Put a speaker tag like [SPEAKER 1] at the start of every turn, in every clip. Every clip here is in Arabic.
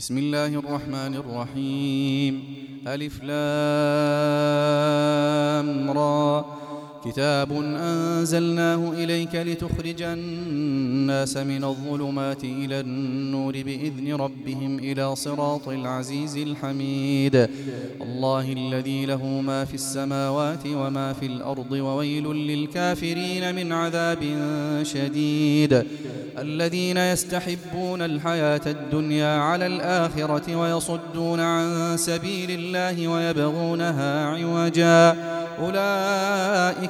[SPEAKER 1] بسم الله الرحمن الرحيم. ألف لام را. كتاب أنزلناه إليك لتخرج الناس من الظلمات إلى النور بإذن ربهم إلى صراط العزيز الحميد. الله الذي له ما في السماوات وما في الأرض وويل للكافرين من عذاب شديد. الذين يستحبون الحياة الدنيا على الآخرة ويصدون عن سبيل الله ويبغونها عوجا. أولئك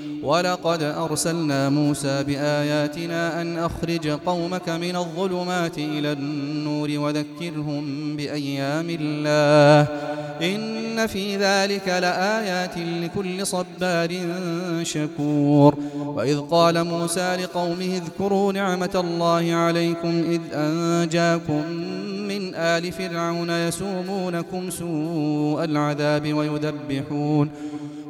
[SPEAKER 1] ولقد أرسلنا موسى بآياتنا أن أخرج قومك من الظلمات إلى النور وذكرهم بأيام الله. إن في ذلك لآيات لكل صبار شكور. وإذ قال موسى لقومه اذكروا نعمة الله عليكم إذ أنجاكم من آل فرعون يسومونكم سوء العذاب ويذبحون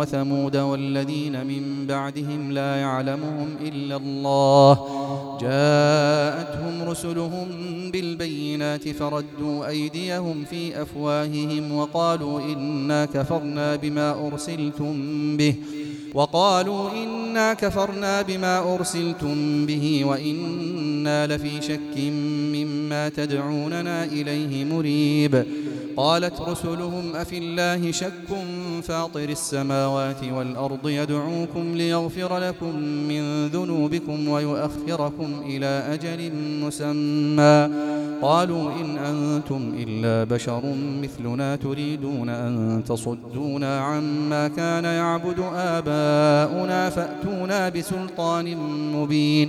[SPEAKER 1] وثمود والذين من بعدهم لا يعلمهم إلا الله. جاءتهم رسلهم بالبينات فردوا أيديهم في أفواههم وقالوا إنا كفرنا بما أرسلتم به وقالوا إنا كفرنا بما أرسلتم به وإنا لفي شك مما تدعوننا إليه مريب. قالت رسلهم أفي الله شك فاطر السماوات والأرض يدعوكم ليغفر لكم من ذنوبكم ويؤخركم إلى أجل مسمى. قالوا إن أنتم إلا بشر مثلنا تريدون أن تصدونا عما كان يعبد آباؤنا فأتونا بسلطان مبين.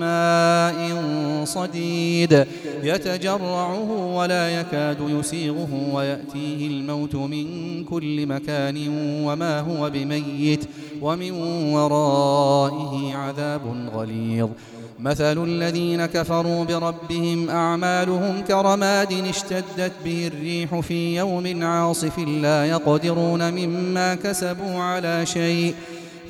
[SPEAKER 1] ماء صديد يتجرعه ولا يكاد يسيغه ويأتيه الموت من كل مكان وما هو بميت ومن ورائه عذاب غليظ مثل الذين كفروا بربهم أعمالهم كرماد اشتدت به الريح في يوم عاصف لا يقدرون مما كسبوا على شيء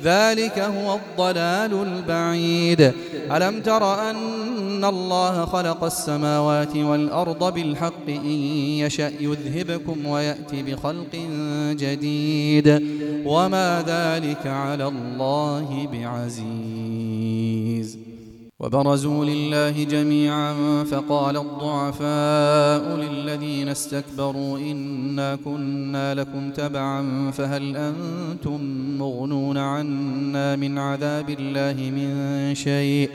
[SPEAKER 1] ذلك هو الضلال البعيد. ألم تر أن الله خلق السماوات والأرض بالحق إن يشأ يذهبكم ويأتي بخلق جديد. وما ذلك على الله بعزيز. وبرزوا لله جميعا فقال الضعفاء للذين استكبروا إنا كنا لكم تبعا فهل أنتم مغنون عنا من عذاب الله من شيء؟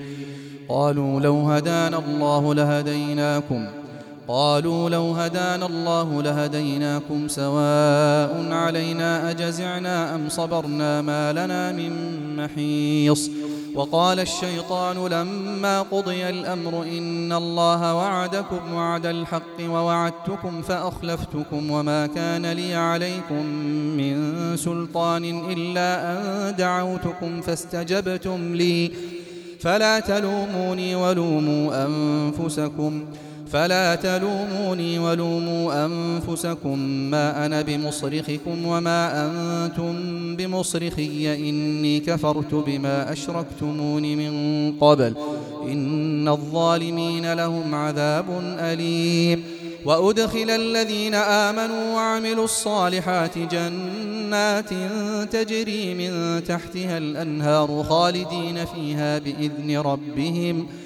[SPEAKER 1] قالوا لو هدانا الله لهديناكم قالوا لو هدانا الله لهديناكم سواء علينا أجزعنا أم صبرنا ما لنا من محيص وقال الشيطان لما قضي الأمر إن الله وعدكم وعد الحق ووعدتكم فأخلفتكم وما كان لي عليكم من سلطان إلا أن دعوتكم فاستجبتم لي فلا تلوموني ولوموا أنفسكم فلا تلوموني ولوموا أنفسكم ما أنا بمصرخكم وما أنتم بمصرخي. إني كفرت بما أشركتمون من قبل. إن الظالمين لهم عذاب أليم. وأدخل الذين آمنوا وعملوا الصالحات جنات تجري من تحتها الأنهار خالدين فيها بإذن ربهم ۖ.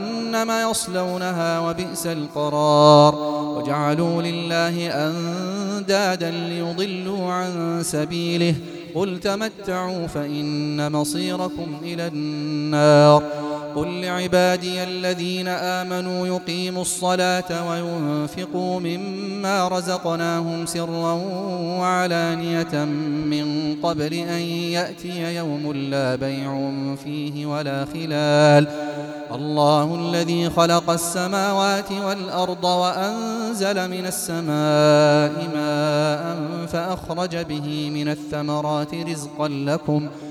[SPEAKER 1] يصلونها وبئس القرار. وجعلوا لله أندادا ليضلوا عن سبيله. قل تمتعوا فإن مصيركم إلى النار. قل لعبادي الذين آمنوا يقيموا الصلاة وينفقوا مما رزقناهم سرا وعلانية من قبل أن يأتي يوم لا بيع فيه ولا خلال. الله الذي خلق السماوات والأرض وأنزل من السماء ماء فأخرج به من الثمرات رزقا لكم ۖ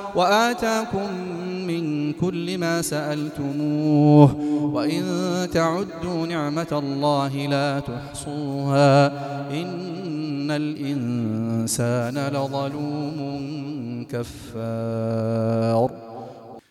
[SPEAKER 1] وآتاكم من كل ما سألتموه وإن تعدوا نعمة الله لا تحصوها إن الإنسان لظلوم كفار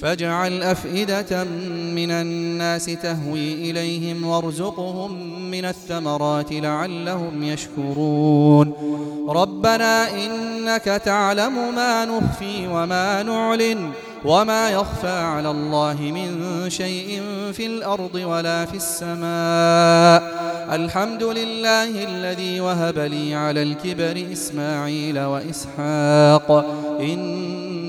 [SPEAKER 1] فاجعل أفئدة من الناس تهوي إليهم وارزقهم من الثمرات لعلهم يشكرون. ربنا إنك تعلم ما نخفي وما نعلن وما يخفى على الله من شيء في الأرض ولا في السماء. الحمد لله الذي وهب لي على الكبر إسماعيل وإسحاق. إن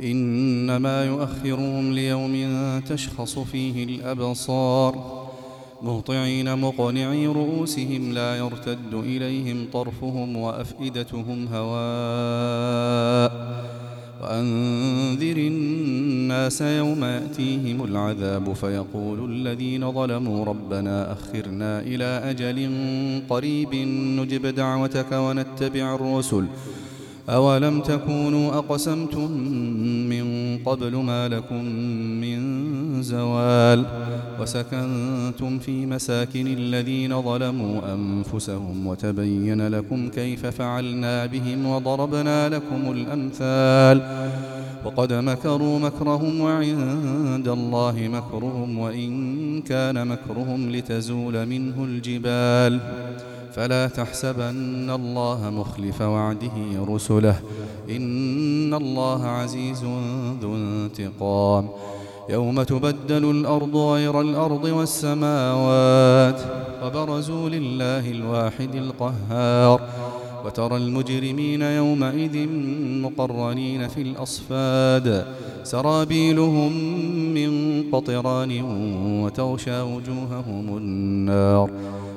[SPEAKER 1] إنما يؤخرهم ليوم تشخص فيه الأبصار. مهطعين مقنعي رؤوسهم لا يرتد إليهم طرفهم وأفئدتهم هواء. وأنذر الناس يوم يأتيهم العذاب فيقول الذين ظلموا ربنا أخرنا إلى أجل قريب نجب دعوتك ونتبع الرسل. أولم تكونوا أقسمتم من قبل ما لكم من زوال وسكنتم في مساكن الذين ظلموا أنفسهم وتبين لكم كيف فعلنا بهم وضربنا لكم الأمثال وقد مكروا مكرهم وعند الله مكرهم وإن كان مكرهم لتزول منه الجبال فلا تحسبن الله مخلف وعده رسله. إن الله عزيز ذو انتقام. يوم تبدل الأرض غير الأرض والسماوات وبرزوا لله الواحد القهار. وترى المجرمين يومئذ مقرنين في الأصفاد. سرابيلهم من قطران وتغشى وجوههم النار.